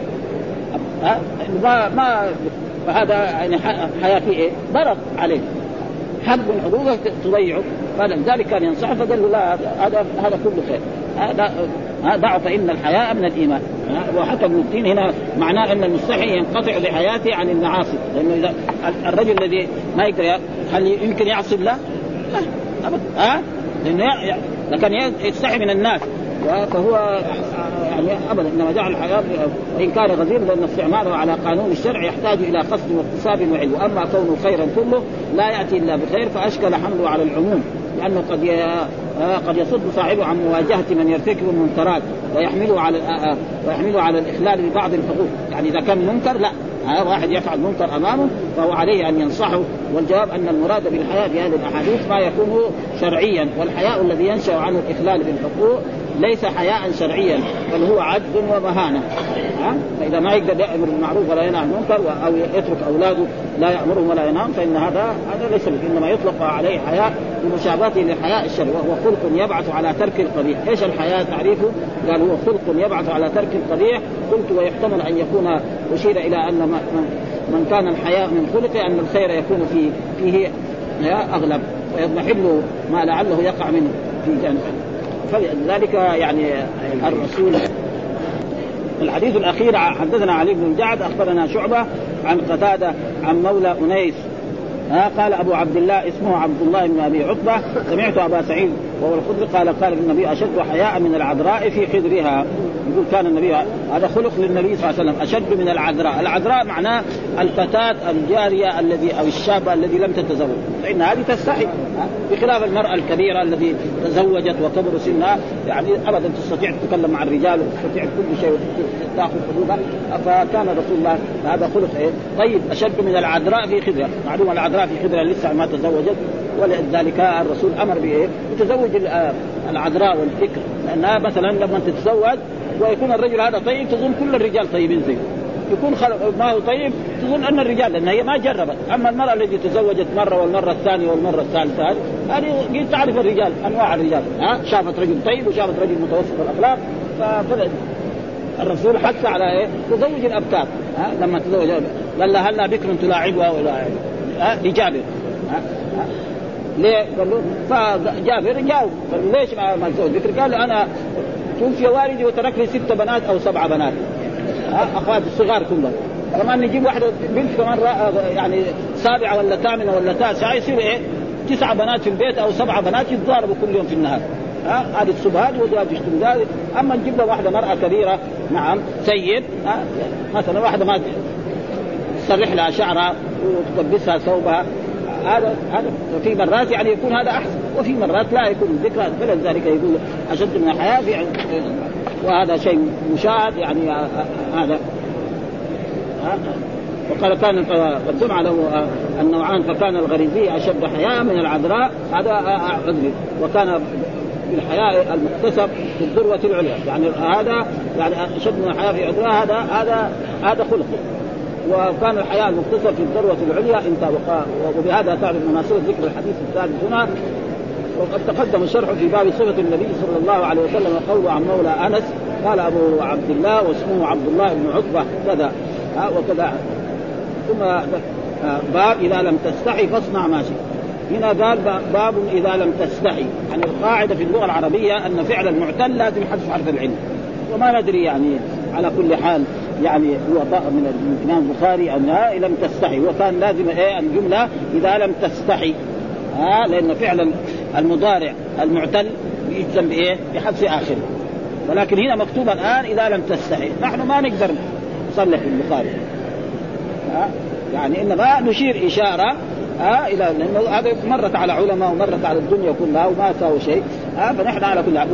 ها ما ما فهذا يعني حياه فيه إيه؟ ضرر عليه. حق من حقوقك تضيعه. فلذلك كان ينصحه فقال له لا هذا هذا كله خير. هذا ضعف فان الحياء من الإيمان. وحتى ابن الدين هنا معناه أن المستحي ينقطع بحياته عن المعاصي. لأنه إذا الرجل الذي ما يقدر هل يمكن يعصي الله؟ لا ابدا ها؟ لأنه لكن يستحي من الناس. فهو يعني ابدا إنما جعل الحياة وان كان غزير لأن استعماله على قانون الشرع يحتاج إلى قصد واقتصاب وعلم. واما كونه خيرا كله لا يأتي إلا بخير فأشكل حمله على العموم. لأنه قد آه، قد يصد صاحبه عن مواجهة من يرتكب المنكرات ويحمله على آه، آه، ويحمله على الإخلال ببعض الحقوق، يعني إذا كان منكر لا. هذا واحد يفعل منكر أمامه فهو عليه أن ينصحه. والجواب أن المراد بالحياء في هذه الأحاديث ما يكون شرعيا والحياء الذي ينشأ عنه الإخلال بالحقوق ليس حياء شرعيا بل هو عجز ومهانة. ها؟ فإذا ما يقدر يأمر بالمعروف ولا ينهى عن المنكر أو يترك أولاده لا يأمرهم ولا ينهاهم فإن هذا هذا ليس إنما يطلق عليه حياء بمشابهته للحياء الشرعي وهو خلق يبعث على ترك القبيح، إيش الحياء تعريفه؟ قال هو خلق يبعث على ترك القبيح، قلت ويحتمل أن يكون أشير إلى أن من كان الحياء من خلقه أن الخير يكون في فيه أغلب. ويضمحل ما لعله يقع منه في جانب فلذلك يعني الرسول الحديث الأخير حدثنا علي بن الجعد أخبرنا شعبة عن قتادة عن مولى أنيس. قال أبو عبد الله اسمه عبد الله بن أبي عقبة. سمعت أبا سعيد وهو الخدري قال قال النبي أشد حياء من العذراء في خدرها يقول كان النبي هذا خلق للنبي صلى الله عليه وسلم أشد من العذراء، العذراء معناه الفتاة الجارية الذي أو الشابة الذي لم تتزوج، فإن هذه تستحي بخلاف المرأة الكبيرة التي تزوجت وكبر سنها يعني ابدا تستطيع تتكلم مع الرجال وتستطيع كل شيء تاخذ حدودها. فكان رسول الله هذا خلق إيه؟ طيب أشد من العذراء في خدرها، معلومه العذراء في خدرها لسه ما تزوجت ولذلك الرسول أمر بإيه؟ يتزوج آه، العذراء والفكر. لانها مثلا لما تتزوج ويكون الرجل هذا طيب تظن كل الرجال طيبين زيه. يكون ما هو طيب تظن أن الرجال لأن هي ما جربت. أما المرأة التي تزوجت مرة والمرة الثانية والمرة الثالثة هذه هذه تعرف الرجال أنواع الرجال. ها شافت رجل طيب وشافت رجل متوسط الأخلاق فبدأ الرسول حث على إيه؟ تزوج الابكار ها لما تزوج قال لها هلا بكر تلاعبها ولا ها لجابر ليه؟ قال له فجابر جاوب. قال ليش ما تزوج بكر؟ قال له أنا توفي والدي وترك لي ست بنات أو سبع بنات. اخوات الصغار كلهم. كمان نجيب واحدة بنت كمان يعني سابعة ولا ثامنة ولا تاسعة. يصير؟ إيه؟ تسع بنات في البيت أو سبع بنات يتضاربوا كل يوم في النهار. ها هذه السبهات وذلك يشتم ذلك أما نجيب له واحدة مرأة كبيرة نعم سيد مثلا واحدة ما تسرح لها شعرها وتلبسها ثوبها. هذا هذا في مرات يعني يكون هذا أحسن وفي مرات لا يكون. ذكرى فلذلك يقول أشد من الحياة في وهذا شيء مشاهد يعني هذا. وقال كان قد سمع له النوعان فكان الغريزي أشد حياء من العذراء. هذا عذري. وكان بالحياء المكتسب في الذروة العليا. يعني هذا يعني أشد من الحياء في عذراء. هذا هذا هذا خلق وكان الحياء المكتسب في الذروة العليا انتهى وبهذا تعرف مناسبه ذكر الحديث الثالث هنا. وقد تقدم الشرح في باب صفة النبي صلى الله عليه وسلم وقوله عن مولى أنس قال أبو عبد الله واسمه عبد الله بن عتبه كذا. وكذا. ثم باب إذا لم تستحي فاصنع ما شئت. هنا قال باب إذا لم تستحي. يعني القاعدة في اللغة العربية أن فعل المعتل لازم حذف حرف العلم. وما ندري يعني على كل حال. يعني هو من الإمام البخاري انها لم تستحي. وكان لازم إيه؟ الجملة إذا لم تستحي. ها لأن فعل المضارع المعتل يجزم بإيه؟ بحذف اخره ولكن هنا مكتوب الآن إذا لم تستحي. نحن ما نقدر نصلح البخاري. ها يعني انما نشير إشارة ها إلى لأنه هذا مرت على علماء ومرت على الدنيا كلها وما ساووا شيء. ها فنحن على كل حال.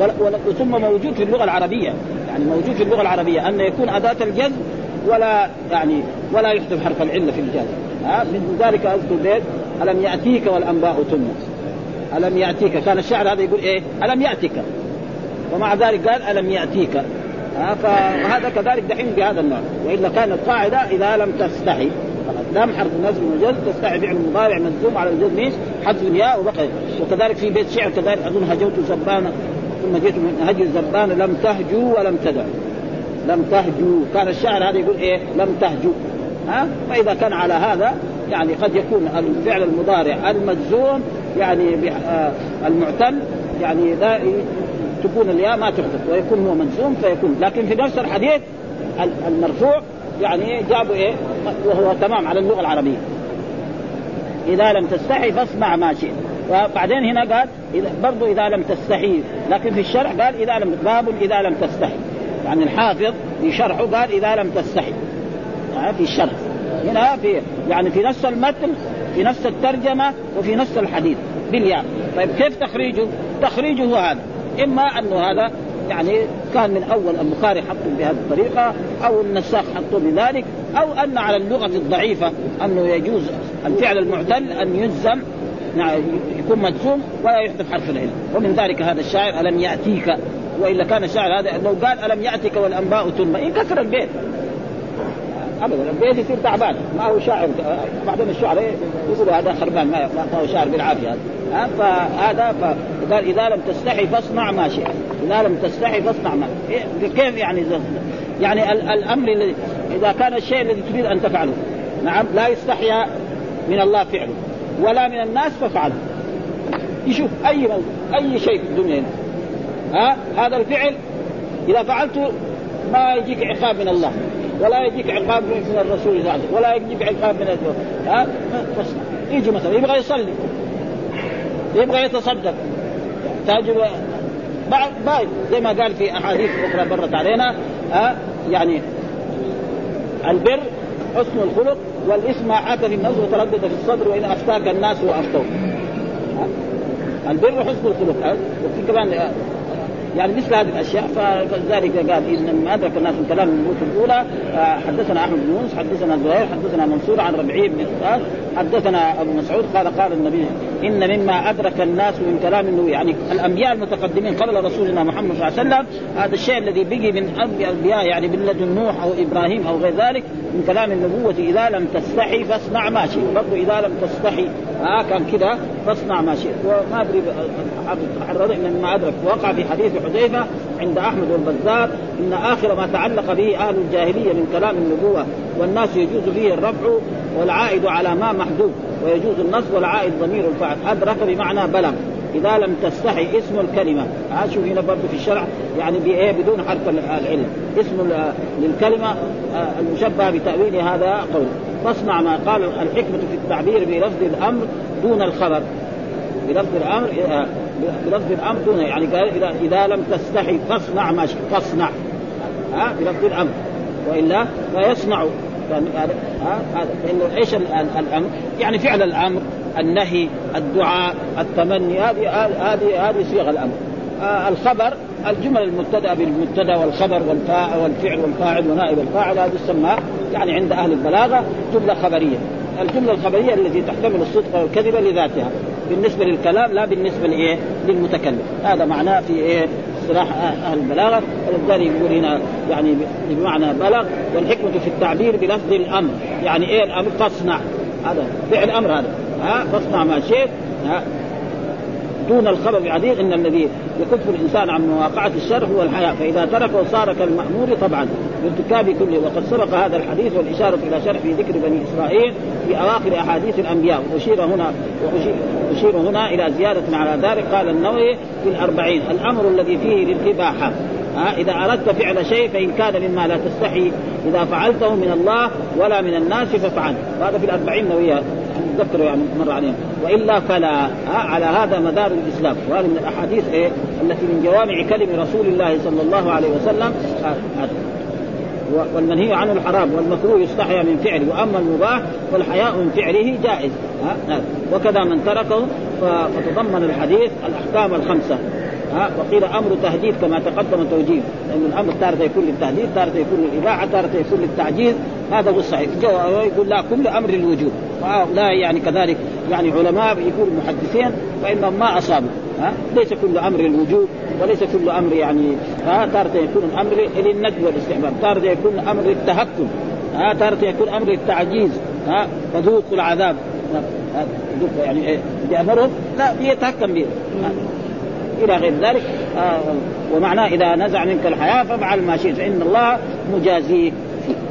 ثم موجود في اللغة العربية. يعني موجود في اللغة العربية. أن يكون أداة الجزم ولا يعني ولا يحذف حرف العلة في الجزم ها من ذلك اذكر بيت ألم يأتيك والأنباء تم ألم يأتيك؟ كان الشعر هذا يقول إيه؟ ألم ياتك ومع ذلك قال ألم يأتيك. ها فهذا كذلك دحين بهذا النوع. وإلا كانت قاعدة إذا لم تستحي. لام حرف النزل والجزم تستحي فعل المضارع مجزوم على الجزم إيش؟ حذف الياء وبقي. وكذلك في بيت شعر كذلك أظن هجوت زبانا ثم جئت من هجر زبان لم تهجوا ولم تدعوا لم تهجوا كان الشاعر هذا يقول إيه؟ لم تهجوا ها؟ فإذا كان على هذا يعني قد يكون الفعل المضارع المجزوم يعني آه، المعتل يعني لا تكون الياء ما تحدث ويكون هو مجزوم فيكون. لكن في نفس الحديث المرفوع يعني جابوا إيه؟ وهو تمام على اللغة العربية. إذا لم تستحي فاصنع ما شئت. وبعدين هنا قال إذا برضو إذا لم تستحي. لكن في الشرح قال إذا لم باب إذا لم تستحي. يعني الحافظ في شرحه قال إذا لم تستحي. في الشرح هنا في يعني في نفس المتن في نفس الترجمة وفي نفس الحديث. بالياء. طيب كيف تخريجه؟ تخريجه هذا. إما انه هذا يعني كان من أول البخاري حطه بهذه الطريقة أو النساخ حطه بذلك أو أن على اللغة الضعيفة أنه يجوز الفعل المعتل أن يجزم نعم يكون مجزوم ولا يحذف حرف العلم. ومن ذلك هذا الشاعر ألم يأتيك؟ وإلا كان الشاعر هذا لو قال ألم ياتك والأنباء تنبأ انكسر البيت. ابدا. البيت يصير تعبان. ما هو شاعر. بعدين الشعراء يقولوا هذا خربان. ما هو شاعر بالعافية. هذا فهذا فقال إذا لم تستحي فاصنع ما شئت. إذا لم تستحي فاصنع ما إيه، كيف يعني يعني الأمر الذي إذا كان الشيء الذي تريد أن تفعله. نعم. لا يستحيا من الله فعله. ولا من الناس فافعله يشوف أي أي شيء في الدنيا ها؟ هذا الفعل إذا فعلته ما يجيك عقاب من الله. ولا يجيك عقاب من الرسول صلى ولا يجيك عقاب من الدول. ها؟ يجي مثلا يبغى يصلي. يبغى يتصدق. تاجر بعد بعد زي ما قال في أحاديث أخرى مرت علينا ها؟ يعني البر حسن الخلق والإثم ما حاك في النفس وتردد في الصدر وإن أفتاك الناس وأفتوك. البر حسن الخلق. وفي كمان يعني مثل هذه الأشياء فلذلك قال ان ما ادرك الناس من كلام النبوه الأولى. آه، حدثنا أحمد بن يونس حدثنا زهير حدثنا منصور عن ربعي بن حدثنا أبو مسعود قال قال النبي إن مما أدرك الناس من كلام النبي. يعني الأنبياء المتقدمين قبل رسولنا محمد صلى الله عليه وسلم هذا الشيء الذي بقي من الانبياء يعني من لدن نوح أو إبراهيم أو غير ذلك من كلام النبوة إذا لم تستحي فاصنع ما شئت. برضه إذا لم تستحي ها كان كذا فاصنع ما شئت. وما أدري حرر إن مما أدرك. وقع في حديث حذيفة عند أحمد والبزار إن آخر ما تعلق به أهل الجاهلية من كلام النبوة والناس يجوز فيه الرفع والعائد على ما محذوف ويجوز النصب والعائد ضمير الفاعل أدرك بمعنى بلغ. إذا لم تستحي اسم الكلمة. شوف هنا برضه في الشرع يعني بإيه؟ بدون حرف العله اسم للكلمة آه، المشبهة بتأويل هذا قول. فاصنع ما قال الحكمة في التعبير بلفظ الأمر دون الخبر. بلفظ الأمر آه، بلفظ الأمر دون يعني قال اذا إذا لم تستحي فاصنع ما فاصنع. ها بلفظ الأمر. وإلا فيصنع هذا هذا لأنه إيش الأمر؟ يعني فعل الأمر. النهي الدعاء التمني هذه هذه هذه صيغ الأمر. آه الخبر الجمل المبتدأ بالمبتدأ والخبر والفاعل والفعل والفاعل ونائب الفاعل هذا يسمى يعني عند أهل البلاغة جملة خبرية. الجملة الخبرية التي تحتمل الصدق والكذب لذاتها. بالنسبة للكلام لا بالنسبة لايه؟ للمتكلم. هذا معناه في إيه؟ اصطلاح أهل البلاغة. ولذلك يقول هنا يعني بمعنى بلغ والحكمة في التعبير بلفظ الأمر. يعني إيه الأمر؟ تصنع. هذا فعل أمر هذا. ها تصنع ما شئت دون الخبر العديد إن الذي يكف الإنسان عن مواقعة الشر هو الحياء. فإذا تركه صار كالمامور طبعا بارتكاب كله وقد سبق هذا الحديث والإشارة إلى شرح ذكر بني إسرائيل في أواخر أحاديث الأنبياء. واشير هنا وأشير هنا إلى زيادة على ذلك. قال النووي في الأربعين الأمر الذي فيه للاباحه إذا أردت فعل شيء فإن كان مما لا تستحي. إذا فعلته من الله ولا من الناس فافعل. وهذا في الأربعين نووية. تذكروا يعني مر عليهم وإلا فلا ها على هذا مدار الإسلام. وهذا من الأحاديث إيه التي من جوامع كلم رسول الله صلى الله عليه وسلم. والمنهي عنه الحرام والمكروه يستحيا من فعله. وأما المباح فالحياء من فعله جائز. ها وكذا من تركه فتضمن الحديث الأحكام الخمسة. ها وقيل أمر تهديد كما تقدم توجيه لأن الأمر تارة يكون للتهديد تارة يكون للاباحه تارة يكون للتعجيز هذا هو الصحيح. يقول لا كل أمر الوجوب لا يعني كذلك يعني علماء يقول محدثين فإنهم ما أصابوا. ها ليس كل أمر الوجوب وليس كل أمر يعني ها تارة يكون الأمر للندب والاستحباب. تارة يكون أمر للتهكم. ها تارة يكون أمر للتعجيز. ها فذوقوا العذاب. يعني إيه؟ بأمرهم. لا يتهكم به إلى غير ذلك آه ومعناه إذا نزع منك الحياة فافعل ما شئت فإن الله مجازيك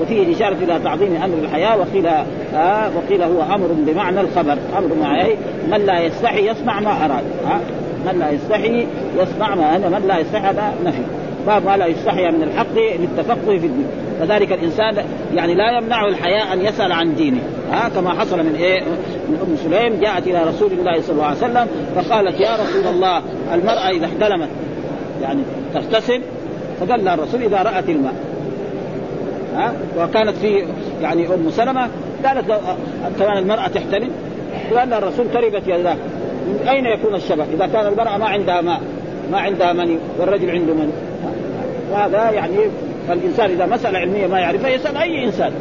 وفيه إشارة إلى تعظيم أمر الحياة وقيل آه وقيل هو أمر بمعنى الخبر أمر معنى من لا يستحي يصنع ما أراد آه من لا يستحي يصنع ما أنا من لا يستحي هذا نفي باب ما لا يستحي من الحق للتفقه في الدين. فذلك الإنسان يعني لا يمنعه الحياء أن يسأل عن دينه. ها كما حصل من إيه؟ من أم سليم جاءت إلى رسول الله صلى الله عليه وسلم فقالت يا رسول الله المرأة إذا احتلمت. يعني تغتسل فقال لها الرسول إذا رأت الماء. ها وكانت في يعني أم سلمة قالت كمان المرأة تحتلم؟ قال لها الرسول تربت يداك من أين يكون الشبه؟ إذا كان المرأة ما عندها ماء ما عندها مني والرجل عنده مني. هذا يعني فالانسان إذا مسألة علمية ما يعرفها يسأل أي إنسان.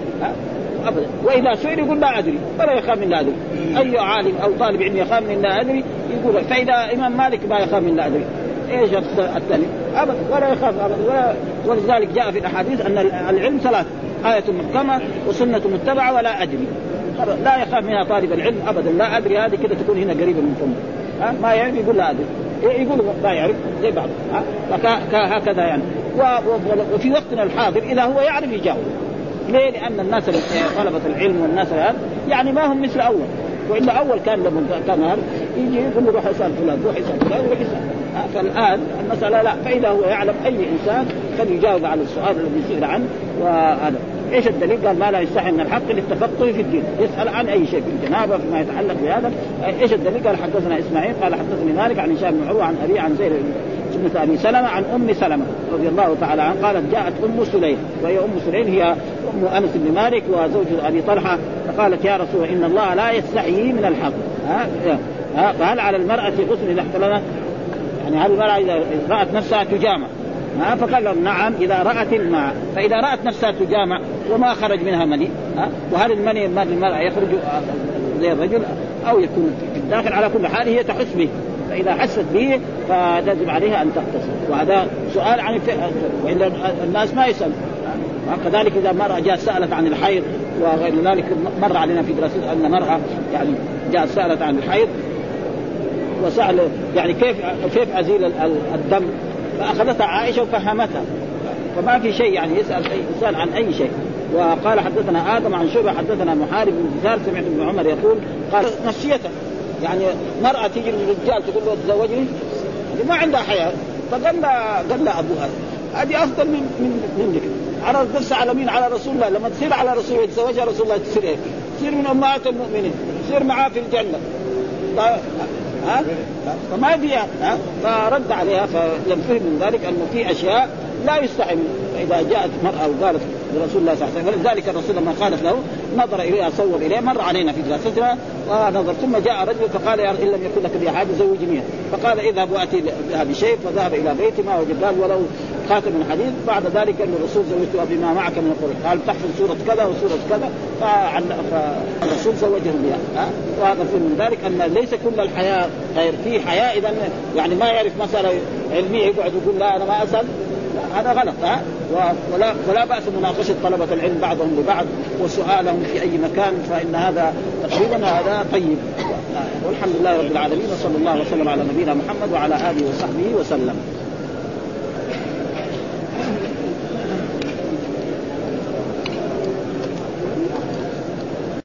أبدا. وإذا سئل يقول لا أدري ولا يخاف من لا أدري. أي عالم أو طالب علم يخاف من لا أدري يقول فإذا إمام مالك ما يخاف من لا أدري. إيش الثاني؟ أبدا. ولا يخاف أبدا. ولا ولذلك جاء في الأحاديث أن العلم ثلاث آية محكمة وسنة متبعة ولا أدري. لا يخاف منها طالب العلم أبدا. لا أدري هذه كده تكون هنا قريبة من فمه ما يعرف يقول لا أدري. يقول ما يعرف. زي بعض. هكذا يعني. وفي وقتنا الحاضر إذا هو يعرف يجاوب. ليه؟ لأن الناس طلبة العلم والناس يعني ما هم مثل أول. وإلا أول كان لما كان يجي يقول له روح اسأل فلان روح اسأل فلان روح اسأل. فالآن المسألة لا. فإذا هو يعلم أي إنسان فليجاوب على السؤال الذي سئل عنه وهذا. إيش الدليل؟ قال ما لا يستحي من الحق للتفقه في الدين، يسأل عن أي شيء في الجنابة فيما يتعلق بهذا، إيش الدليل؟ قال حدثنا إسماعيل قال حدثني مالك عن هشام بن عروة عن أبي عن زيد ابنة ابي سلمة عن أم سلمة رضي الله تعالى عنها قالت جاءت أم سليم وهي أم سليم هي أم أنس بن مالك وزوج أبي طلحة فقالت يا رسول إن الله لا يستحيي من الحق. ها ها فهل على المرأة غسل إذا احتلمت يعني هل المرأة إذا رأت نفسها تجامع؟ ها فقال نعم إذا رأت الماء فإذا رأت نفسها تجامع وما خرج منها مني ها وهل المني المرأة يخرج زي الرجل أو يكون لكن على كل حال هي تحس به. فاذا حست به فلازم عليها أن تغتسل وهذا سؤال عن والا الناس ما يسأل. كذلك إذا مرأة جاءت سألت عن الحيض وغير ذلك مر علينا في دراسة أن مرأة يعني جاءت سألت عن الحيض وسأل يعني كيف كيف أزيل الدم؟ فأخذتها عائشة وفهمتها. فما في شيء يعني يسأل اي انسان عن أي شيء. وقال حدثنا آدم عن شبه حدثنا محارب بن سمعت ابن عمر يقول قال نفسيته يعني مرأة تيجي من رجال تقول له تزوجني ما عندها حياة. فقال لها قال لها أبوها. هذه أفضل من من منك. على نفس على مين على رسول الله. لما تصير على رسول الله يتزوجها رسول الله تصير إيه؟ تصير من أمهات المؤمنين. تصير معاه في الجنة. ها؟ فما في ها؟ فرد عليها فلم فهم من ذلك أنه في أشياء لا يستحي فاذا جاءت مراه وقالت لرسول الله صلى الله عليه وسلم ولذلك الرسول لما قالت له نظر اليها صور اليها مر علينا في دراستنا ونظر ثم جاء رجل فقال إن لم يكن لك بها حاجة زوجني فقال إذهب وأتي بها بشيء فذهب إلى بيته ما وجد قال ولو خاتم من بعد ذلك أن الرسول زوجته بما معك من القرآن؟ قال تحفظ سورة كذا وسورة كذا. فالرسول زوجه بها. ها؟ وهذا في من ذلك أن ليس كل الحياة غير في حياة اذا يعني ما يعرف مسألة علمية يقعد يقول لا أنا ما أسأل. هذا غلط ها؟ ولا ولا بأس مناقشة طلبة العلم بعضهم لبعض وسؤالهم في أي مكان فإن هذا تقريبا هذا طيب. والحمد لله رب العالمين وصلى الله وسلم على نبينا محمد وعلى آله وصحبه وسلم.